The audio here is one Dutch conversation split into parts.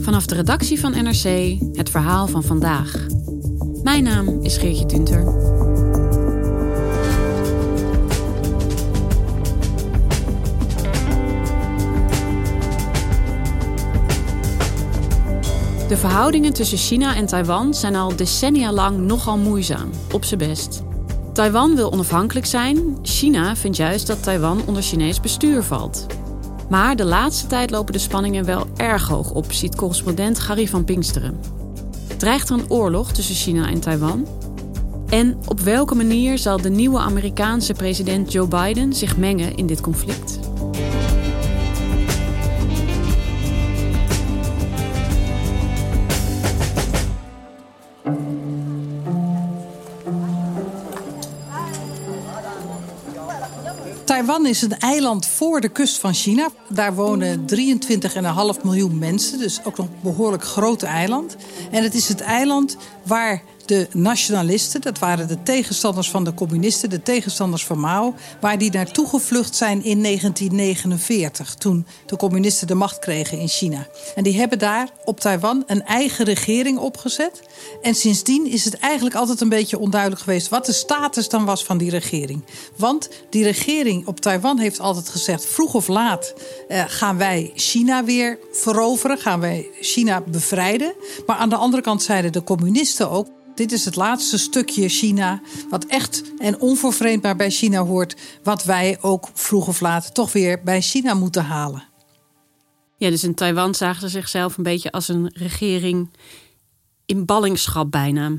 Vanaf de redactie van NRC het verhaal van vandaag. Mijn naam is Geertje Tunter. De verhoudingen tussen China en Taiwan zijn al decennia lang nogal moeizaam, op zijn best. Taiwan wil onafhankelijk zijn, China vindt juist dat Taiwan onder Chinees bestuur valt. Maar de laatste tijd lopen de spanningen wel erg hoog op, ziet correspondent Gary van Pinksteren. Dreigt er een oorlog tussen China en Taiwan? En op welke manier zal de nieuwe Amerikaanse president Joe Biden zich mengen in dit conflict? Taiwan is een eiland voor de kust van China. Daar wonen 23,5 miljoen mensen, dus ook nog een behoorlijk groot eiland. En het is het eiland waar de nationalisten, dat waren de tegenstanders van de communisten, de tegenstanders van Mao, waar die naartoe gevlucht zijn in 1949, toen de communisten de macht kregen in China. En die hebben daar op Taiwan een eigen regering opgezet. En sindsdien is het eigenlijk altijd een beetje onduidelijk geweest wat de status dan was van die regering. Want die regering op Taiwan heeft altijd gezegd: vroeg of laat eh, gaan wij China weer veroveren, gaan wij China bevrijden. Maar aan de andere kant zeiden de communisten ook. Dit is het laatste stukje China, wat echt en onvervreemdbaar bij China hoort, wat wij ook vroeg of laat toch weer bij China moeten halen. Ja, dus in Taiwan zagen ze zichzelf een beetje als een regering in ballingschap bijna.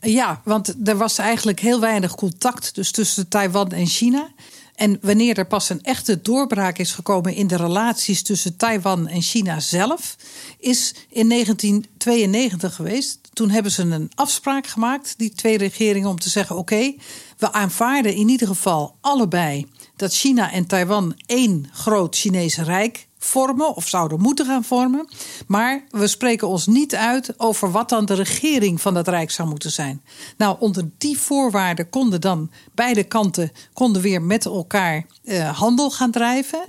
Ja, want er was eigenlijk heel weinig contact dus tussen Taiwan en China. En wanneer er pas een echte doorbraak is gekomen in de relaties tussen Taiwan en China zelf, is in 1992 geweest. Toen hebben ze een afspraak gemaakt, die twee regeringen, om te zeggen: oké, we aanvaarden in ieder geval allebei dat China en Taiwan één groot Chinese rijk vormen of zouden moeten gaan vormen. Maar we spreken ons niet uit over wat dan de regering van dat rijk zou moeten zijn. Nou, onder die voorwaarden konden dan beide kanten konden weer met elkaar uh, handel gaan drijven.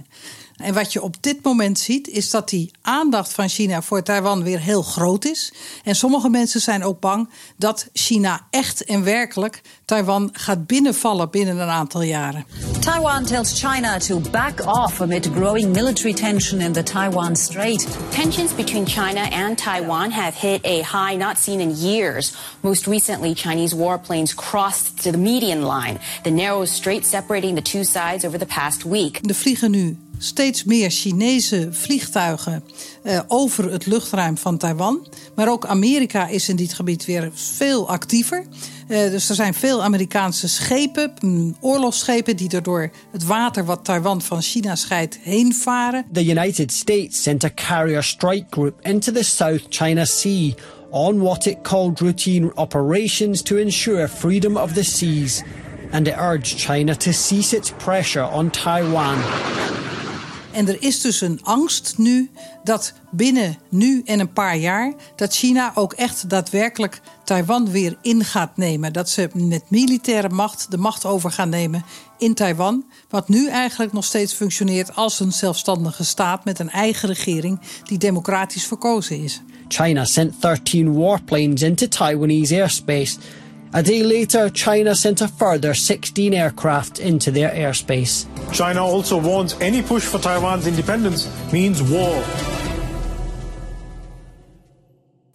En wat je op dit moment ziet, is dat die aandacht van China voor Taiwan weer heel groot is. En sommige mensen zijn ook bang dat China echt en werkelijk Taiwan gaat binnenvallen binnen een aantal jaren. Taiwan tells China to back off amid growing military tension in the Taiwan Strait. Tensions between China and Taiwan have hit a high not seen in years. Most recently, Chinese warplanes crossed the median line, the narrow strait separating the two sides over the past week. De vliegen nu steeds meer Chinese vliegtuigen uh, over het luchtruim van Taiwan. Maar ook Amerika is in dit gebied weer veel actiever. Uh, dus er zijn veel Amerikaanse schepen, mm, oorlogsschepen, die er door het water wat Taiwan van China scheidt heen varen. The United States sent a carrier strike group into the South China Sea on what it called routine operations to ensure freedom of the seas. And it urged China to cease its pressure on Taiwan. En er is dus een angst nu dat binnen nu en een paar jaar dat China ook echt daadwerkelijk Taiwan weer in gaat nemen. Dat ze met militaire macht de macht over gaan nemen in Taiwan. Wat nu eigenlijk nog steeds functioneert als een zelfstandige staat met een eigen regering die democratisch verkozen is. China sent 13 warplanes into Taiwanese airspace. A day later, China sent a further 16 aircraft into their airspace. China also warns any push for Taiwan's independence means war.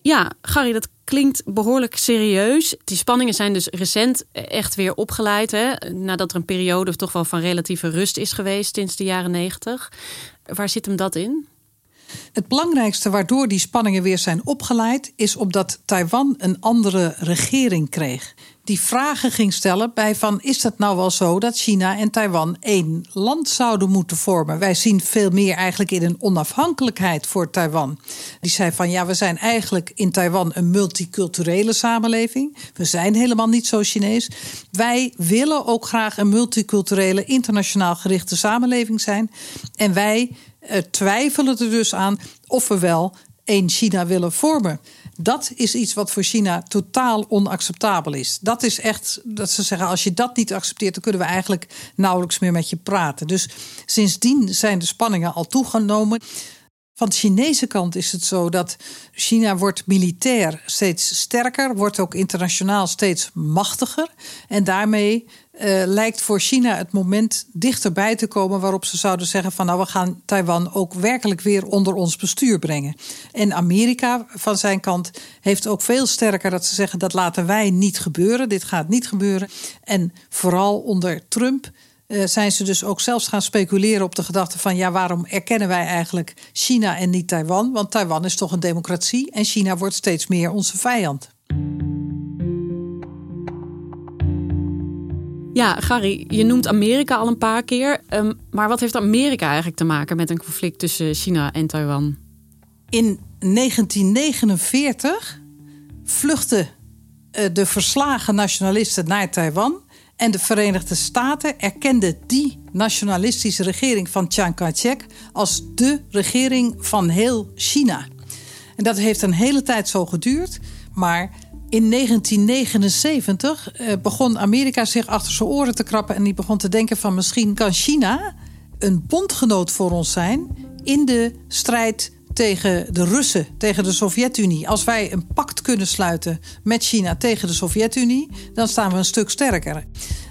Ja, Gary, dat klinkt behoorlijk serieus. Die spanningen zijn dus recent echt weer opgeleid. Hè? Nadat er een periode toch wel van relatieve rust is geweest sinds de jaren negentig. Waar zit hem dat in? Het belangrijkste waardoor die spanningen weer zijn opgeleid, is omdat Taiwan een andere regering kreeg. Die vragen ging stellen bij van is het nou wel zo dat China en Taiwan één land zouden moeten vormen? Wij zien veel meer eigenlijk in een onafhankelijkheid voor Taiwan. Die zei van ja, we zijn eigenlijk in Taiwan een multiculturele samenleving. We zijn helemaal niet zo Chinees. Wij willen ook graag een multiculturele, internationaal gerichte samenleving zijn. En wij twijfelen er dus aan of we wel één China willen vormen. Dat is iets wat voor China totaal onacceptabel is. Dat is echt dat ze zeggen: als je dat niet accepteert, dan kunnen we eigenlijk nauwelijks meer met je praten. Dus sindsdien zijn de spanningen al toegenomen. Van de Chinese kant is het zo dat China wordt militair steeds sterker, wordt ook internationaal steeds machtiger. En daarmee uh, lijkt voor China het moment dichterbij te komen waarop ze zouden zeggen van nou we gaan Taiwan ook werkelijk weer onder ons bestuur brengen. En Amerika van zijn kant heeft ook veel sterker dat ze zeggen dat laten wij niet gebeuren, dit gaat niet gebeuren. En vooral onder Trump uh, zijn ze dus ook zelfs gaan speculeren op de gedachte van ja, waarom erkennen wij eigenlijk China en niet Taiwan? Want Taiwan is toch een democratie en China wordt steeds meer onze vijand. Ja, Gary, je noemt Amerika al een paar keer. Um, maar wat heeft Amerika eigenlijk te maken met een conflict tussen China en Taiwan? In 1949 vluchtten uh, de verslagen nationalisten naar Taiwan. En de Verenigde Staten erkenden die nationalistische regering van Chiang Kai-shek als de regering van heel China. En dat heeft een hele tijd zo geduurd. Maar in 1979 eh, begon Amerika zich achter zijn oren te krappen en die begon te denken van misschien kan China een bondgenoot voor ons zijn in de strijd tegen de Russen, tegen de Sovjet-Unie. Als wij een pact kunnen sluiten met China tegen de Sovjet-Unie, dan staan we een stuk sterker.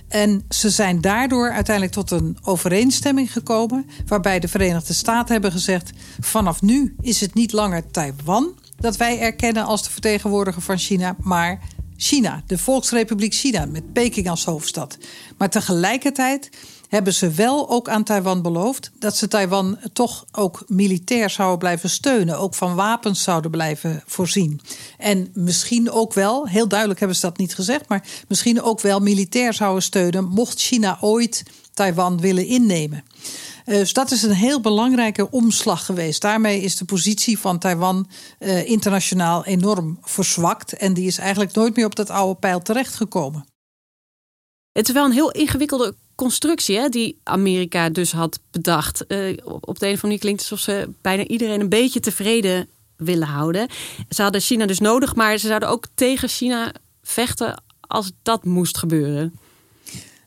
En ze zijn daardoor uiteindelijk tot een overeenstemming gekomen, waarbij de Verenigde Staten hebben gezegd: vanaf nu is het niet langer Taiwan, dat wij erkennen als de vertegenwoordiger van China, maar China, de Volksrepubliek China, met Peking als hoofdstad. Maar tegelijkertijd hebben ze wel ook aan Taiwan beloofd dat ze Taiwan toch ook militair zouden blijven steunen, ook van wapens zouden blijven voorzien. En misschien ook wel, heel duidelijk hebben ze dat niet gezegd, maar misschien ook wel militair zouden steunen mocht China ooit Taiwan willen innemen. Eh, dus dat is een heel belangrijke omslag geweest. Daarmee is de positie van Taiwan uh, internationaal enorm verzwakt. En die is eigenlijk nooit meer op dat oude pijl terechtgekomen. Het is wel een heel ingewikkelde constructie hè, die Amerika dus had bedacht. Uh, op de een of andere manier klinkt het alsof ze bijna iedereen een beetje tevreden willen houden. Ze hadden China dus nodig, maar ze zouden ook tegen China vechten als dat moest gebeuren.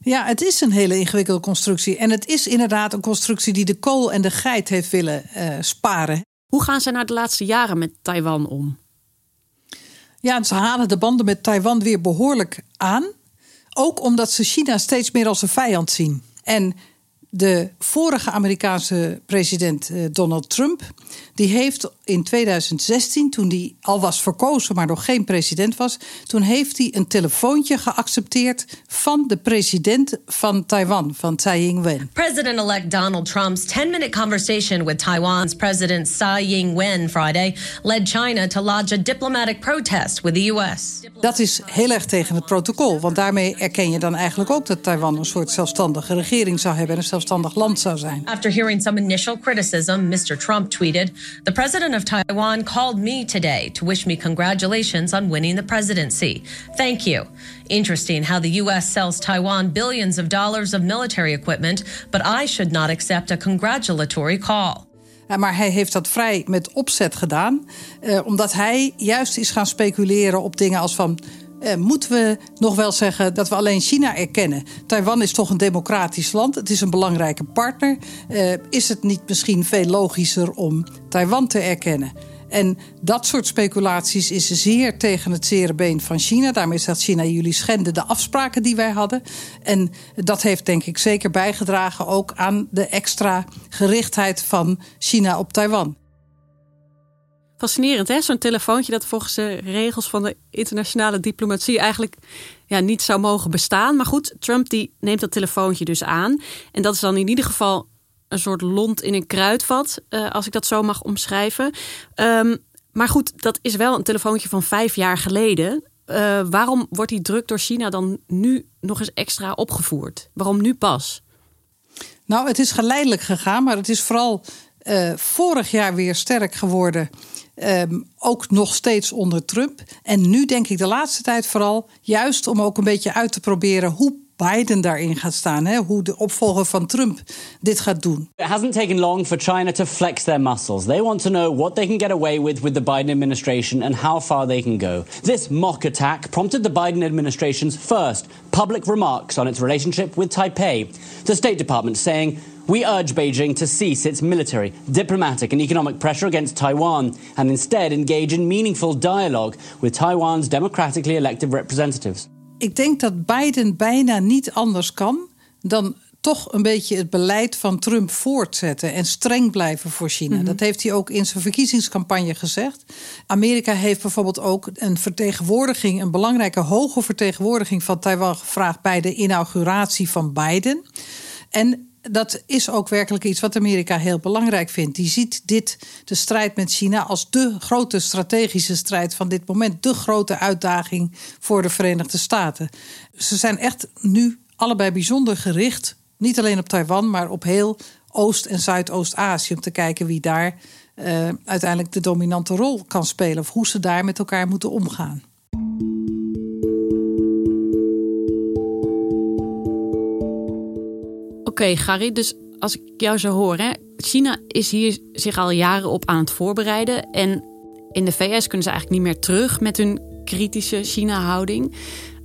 Ja, het is een hele ingewikkelde constructie. En het is inderdaad een constructie die de kool en de geit heeft willen uh, sparen. Hoe gaan ze nou de laatste jaren met Taiwan om? Ja, ze halen de banden met Taiwan weer behoorlijk aan. Ook omdat ze China steeds meer als een vijand zien. En de vorige Amerikaanse president eh, Donald Trump, die heeft in 2016, toen hij al was verkozen, maar nog geen president was, toen heeft hij een telefoontje geaccepteerd van de president van Taiwan, van Tsai Ing-wen. President-elect Donald Trump's 10-minute conversation with Taiwan's president Tsai Ing-wen Friday led China to lodge a diplomatic protest with the US. Dat is heel erg tegen het protocol, want daarmee erken je dan eigenlijk ook dat Taiwan een soort zelfstandige regering zou hebben en een zelfstandig land zou zijn. After hearing some initial criticism, Mr. Trump tweeted, "The president of Taiwan called me today to wish me congratulations on winning the presidency. Thank you. Interesting how the U.S. sells Taiwan billions of dollars of military equipment, but I should not accept a congratulatory call. Maar hij heeft dat vrij met opzet gedaan, eh, omdat hij juist is gaan speculeren op dingen als van uh, moeten we nog wel zeggen dat we alleen China erkennen. Taiwan is toch een democratisch land. Het is een belangrijke partner. Uh, is het niet misschien veel logischer om Taiwan te erkennen? En dat soort speculaties is zeer tegen het zere been van China. Daarmee zegt China: jullie schenden de afspraken die wij hadden. En dat heeft denk ik zeker bijgedragen ook aan de extra gerichtheid van China op Taiwan. Fascinerend, hè? Zo'n telefoontje dat volgens de regels van de internationale diplomatie eigenlijk ja, niet zou mogen bestaan. Maar goed, Trump die neemt dat telefoontje dus aan. En dat is dan in ieder geval een soort lont in een kruidvat, uh, als ik dat zo mag omschrijven. Um, maar goed, dat is wel een telefoontje van vijf jaar geleden. Uh, waarom wordt die druk door China dan nu nog eens extra opgevoerd? Waarom nu pas? Nou, het is geleidelijk gegaan, maar het is vooral uh, vorig jaar weer sterk geworden. Um, ook nog steeds onder Trump. En nu denk ik de laatste tijd vooral juist om ook een beetje uit te proberen hoe Biden daarin gaat staan, hè? hoe de opvolger van Trump dit gaat doen. It hasn't taken long for China to flex their muscles. They want to know what they can get away with with the Biden administration and how far they can go. This mock attack prompted the Biden administration's first public remarks on its relationship with Taipei. The State Department saying we urge Beijing to cease its military, diplomatic, and economic pressure against Taiwan and instead engage in meaningful dialogue with Taiwan's democratically elected representatives. Ik denk dat Biden bijna niet anders kan dan toch een beetje het beleid van Trump voortzetten en streng blijven voor China. Mm -hmm. Dat heeft hij ook in zijn verkiezingscampagne gezegd. Amerika heeft bijvoorbeeld ook een vertegenwoordiging, een belangrijke hoge vertegenwoordiging van Taiwan gevraagd bij de inauguratie van Biden. En dat is ook werkelijk iets wat Amerika heel belangrijk vindt. Die ziet dit, de strijd met China, als de grote strategische strijd van dit moment. De grote uitdaging voor de Verenigde Staten. Ze zijn echt nu allebei bijzonder gericht. Niet alleen op Taiwan, maar op heel Oost- en Zuidoost-Azië. Om te kijken wie daar uh, uiteindelijk de dominante rol kan spelen. Of hoe ze daar met elkaar moeten omgaan. Okay, Gary, dus als ik jou zo hoor, hè, China is hier zich al jaren op aan het voorbereiden. En in de VS kunnen ze eigenlijk niet meer terug met hun kritische China-houding.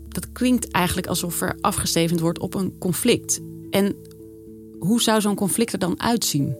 Dat klinkt eigenlijk alsof er afgestevend wordt op een conflict. En hoe zou zo'n conflict er dan uitzien?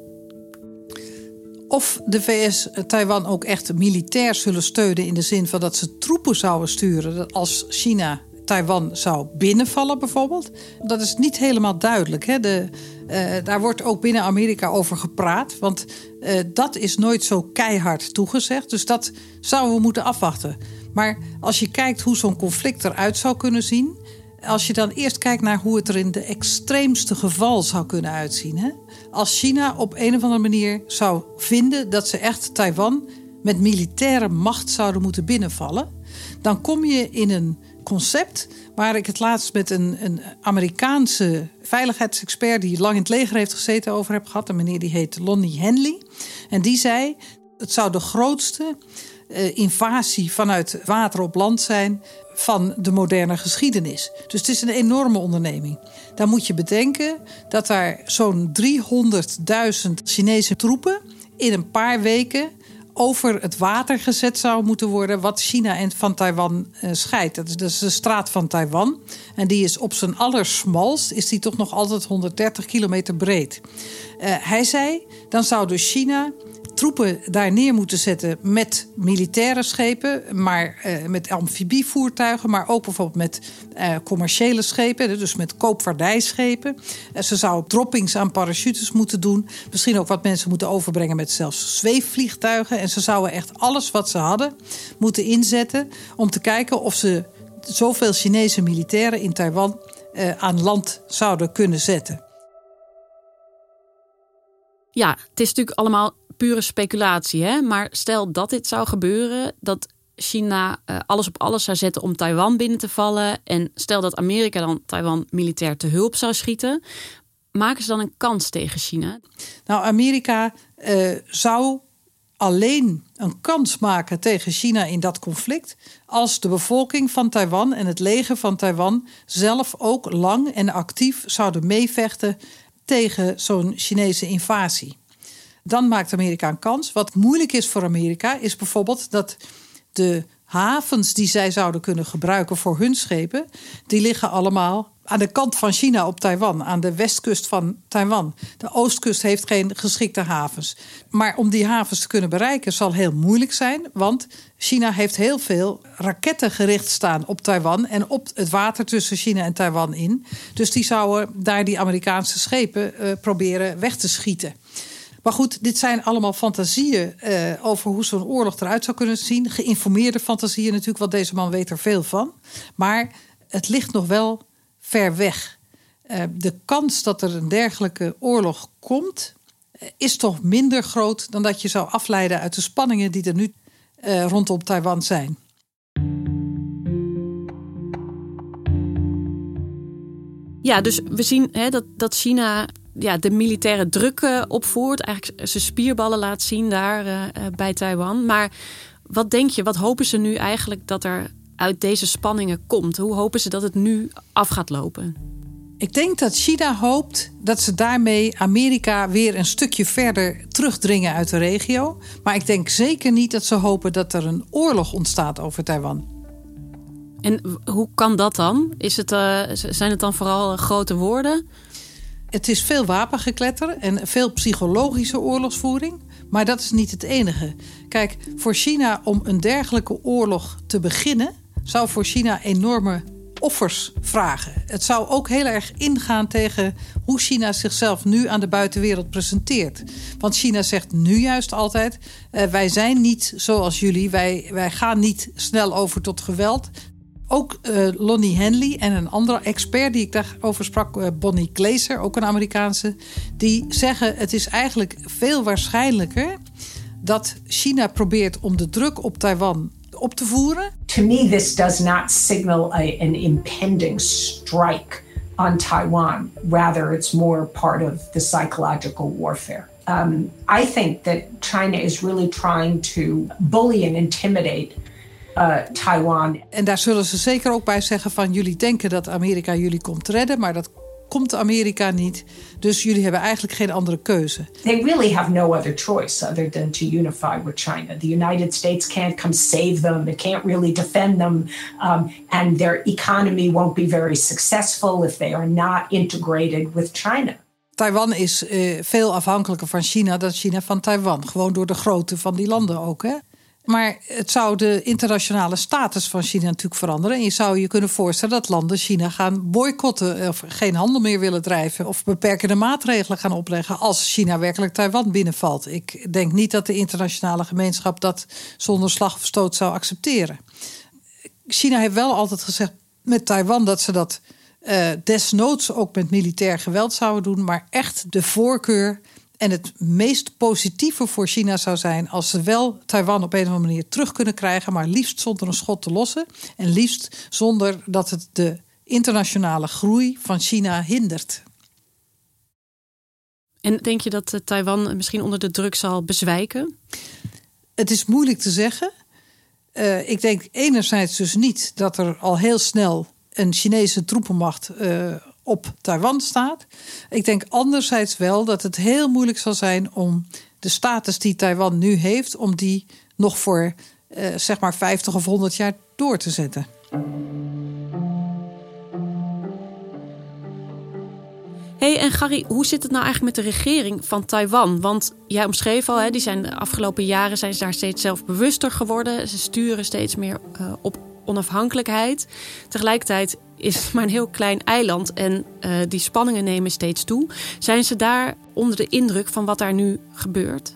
Of de VS Taiwan ook echt militair zullen steunen in de zin van dat ze troepen zouden sturen als China Taiwan zou binnenvallen, bijvoorbeeld. Dat is niet helemaal duidelijk. Hè? De, uh, daar wordt ook binnen Amerika over gepraat. Want uh, dat is nooit zo keihard toegezegd. Dus dat zouden we moeten afwachten. Maar als je kijkt hoe zo'n conflict eruit zou kunnen zien. Als je dan eerst kijkt naar hoe het er in de extreemste geval zou kunnen uitzien. Hè? Als China op een of andere manier zou vinden dat ze echt Taiwan met militaire macht zouden moeten binnenvallen. Dan kom je in een concept waar ik het laatst met een, een Amerikaanse veiligheidsexpert die lang in het leger heeft gezeten over heb gehad. Een meneer die heet Lonnie Henley. En die zei: het zou de grootste uh, invasie vanuit water op land zijn van de moderne geschiedenis. Dus het is een enorme onderneming. Dan moet je bedenken dat daar zo'n 300.000 Chinese troepen in een paar weken over het water gezet zou moeten worden wat China en van Taiwan uh, scheidt. Dat is dus de straat van Taiwan. En die is op zijn allersmalst, is die toch nog altijd 130 kilometer breed. Uh, hij zei, dan zou dus China troepen daar neer moeten zetten met militaire schepen, maar uh, met amfibievoertuigen, maar ook bijvoorbeeld met uh, commerciële schepen, dus met koopvaardijschepen. Uh, ze zou droppings aan parachutes moeten doen, misschien ook wat mensen moeten overbrengen met zelfs zweefvliegtuigen. En ze zouden echt alles wat ze hadden moeten inzetten om te kijken of ze zoveel Chinese militairen in Taiwan aan land zouden kunnen zetten. Ja, het is natuurlijk allemaal pure speculatie. Hè? Maar stel dat dit zou gebeuren, dat China uh, alles op alles zou zetten om Taiwan binnen te vallen. En stel dat Amerika dan Taiwan militair te hulp zou schieten. Maken ze dan een kans tegen China? Nou, Amerika uh, zou alleen een kans maken tegen China in dat conflict. als de bevolking van Taiwan en het leger van Taiwan zelf ook lang en actief zouden meevechten tegen zo'n Chinese invasie. Dan maakt Amerika een kans. Wat moeilijk is voor Amerika is bijvoorbeeld dat de havens die zij zouden kunnen gebruiken voor hun schepen, die liggen allemaal aan de kant van China op Taiwan, aan de westkust van Taiwan. De oostkust heeft geen geschikte havens. Maar om die havens te kunnen bereiken zal heel moeilijk zijn, want China heeft heel veel raketten gericht staan op Taiwan en op het water tussen China en Taiwan in. Dus die zouden daar die Amerikaanse schepen uh, proberen weg te schieten. Maar goed, dit zijn allemaal fantasieën uh, over hoe zo'n oorlog eruit zou kunnen zien. Geïnformeerde fantasieën natuurlijk, want deze man weet er veel van. Maar het ligt nog wel ver weg. Uh, de kans dat er een dergelijke oorlog komt, uh, is toch minder groot dan dat je zou afleiden uit de spanningen die er nu rondom Taiwan zijn. Ja, dus we zien hè, dat, dat China ja, de militaire druk uh, opvoert. Eigenlijk zijn spierballen laat zien daar uh, bij Taiwan. Maar wat denk je, wat hopen ze nu eigenlijk dat er uit deze spanningen komt? Hoe hopen ze dat het nu af gaat lopen? Ik denk dat China hoopt dat ze daarmee Amerika weer een stukje verder terugdringen uit de regio. Maar ik denk zeker niet dat ze hopen dat er een oorlog ontstaat over Taiwan. En hoe kan dat dan? Is het, uh, zijn het dan vooral grote woorden? Het is veel wapengekletter en veel psychologische oorlogsvoering. Maar dat is niet het enige. Kijk, voor China om een dergelijke oorlog te beginnen, zou voor China enorme offers vragen. Het zou ook heel erg ingaan tegen hoe China zichzelf nu aan de buitenwereld presenteert. Want China zegt nu juist altijd: uh, wij zijn niet zoals jullie, wij, wij gaan niet snel over tot geweld ook uh, Lonnie Henley en een andere expert die ik daarover sprak, uh, Bonnie Glaser, ook een Amerikaanse, die zeggen het is eigenlijk veel waarschijnlijker dat China probeert om de druk op Taiwan op te voeren. To me this does not signal an impending strike on Taiwan. Rather it's more part of the psychological warfare. Um, I think that China is really trying to bully and intimidate uh, Taiwan. En daar zullen ze zeker ook bij zeggen van jullie denken dat Amerika jullie komt redden, maar dat komt Amerika niet. Dus jullie hebben eigenlijk geen andere keuze. They really have no other choice other than to unify with China. The United States can't come save them. It can't really defend them. Um, and their economy won't be very successful if they are not integrated with China. Taiwan is uh, veel afhankelijker van China dan China van Taiwan. Gewoon door de grootte van die landen ook. Hè? Maar het zou de internationale status van China natuurlijk veranderen. En je zou je kunnen voorstellen dat landen China gaan boycotten of geen handel meer willen drijven of beperkende maatregelen gaan opleggen als China werkelijk Taiwan binnenvalt. Ik denk niet dat de internationale gemeenschap dat zonder slag of stoot zou accepteren. China heeft wel altijd gezegd met Taiwan dat ze dat uh, desnoods ook met militair geweld zouden doen, maar echt de voorkeur en het meest positieve voor China zou zijn als ze wel Taiwan op een of andere manier terug kunnen krijgen, maar liefst zonder een schot te lossen. En liefst zonder dat het de internationale groei van China hindert. En denk je dat Taiwan misschien onder de druk zal bezwijken? Het is moeilijk te zeggen. Uh, ik denk enerzijds dus niet dat er al heel snel een Chinese troepenmacht uh, op Taiwan staat. Ik denk anderzijds wel dat het heel moeilijk zal zijn om de status die Taiwan nu heeft, om die nog voor uh, zeg maar 50 of 100 jaar door te zetten. hey, en Gary, hoe zit het nou eigenlijk met de regering van Taiwan? Want jij omschreef al, hè, die zijn de afgelopen jaren zijn ze daar steeds zelfbewuster geworden. Ze sturen steeds meer uh, op onafhankelijkheid. Tegelijkertijd is het maar een heel klein eiland en uh, die spanningen nemen steeds toe. Zijn ze daar onder de indruk van wat daar nu gebeurt?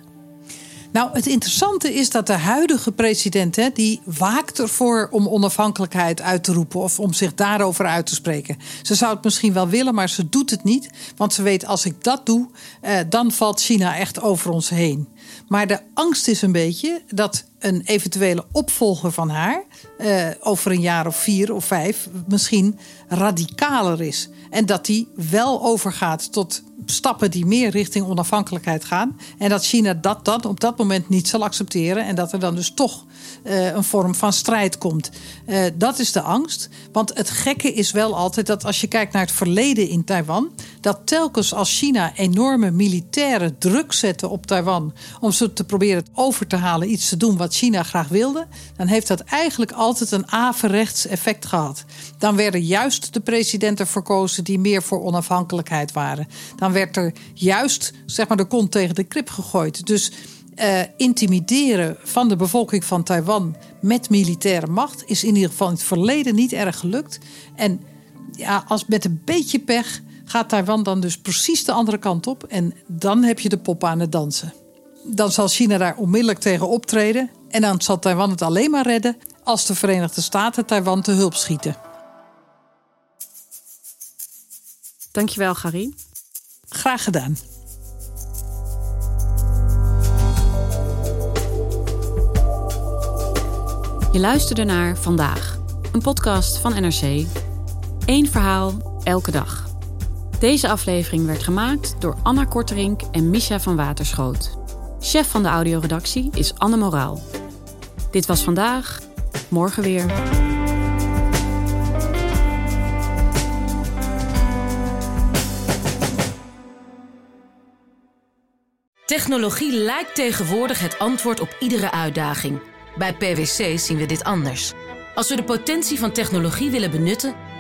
Nou, het interessante is dat de huidige president, hè, die waakt ervoor om onafhankelijkheid uit te roepen of om zich daarover uit te spreken. Ze zou het misschien wel willen, maar ze doet het niet. Want ze weet, als ik dat doe, eh, dan valt China echt over ons heen. Maar de angst is een beetje dat een eventuele opvolger van haar uh, over een jaar of vier of vijf misschien radicaler is. En dat die wel overgaat tot stappen die meer richting onafhankelijkheid gaan. En dat China dat dan op dat moment niet zal accepteren. En dat er dan dus toch uh, een vorm van strijd komt. Uh, dat is de angst. Want het gekke is wel altijd dat als je kijkt naar het verleden in Taiwan. Dat telkens als China enorme militaire druk zette op Taiwan. om ze te proberen over te halen iets te doen wat China graag wilde. dan heeft dat eigenlijk altijd een averechts effect gehad. Dan werden juist de presidenten verkozen die meer voor onafhankelijkheid waren. Dan werd er juist zeg maar, de kont tegen de krip gegooid. Dus uh, intimideren van de bevolking van Taiwan met militaire macht is in ieder geval in het verleden niet erg gelukt. En ja, als met een beetje pech gaat Taiwan dan dus precies de andere kant op en dan heb je de pop aan het dansen. Dan zal China daar onmiddellijk tegen optreden en dan zal Taiwan het alleen maar redden als de Verenigde Staten Taiwan te hulp schieten. Dankjewel, Gary. Graag gedaan. Je luisterde naar Vandaag, een podcast van NRC. Eén verhaal, elke dag. Deze aflevering werd gemaakt door Anna Korterink en Misha van Waterschoot. Chef van de audioredactie is Anne Moraal. Dit was vandaag, morgen weer. Technologie lijkt tegenwoordig het antwoord op iedere uitdaging. Bij PwC zien we dit anders. Als we de potentie van technologie willen benutten,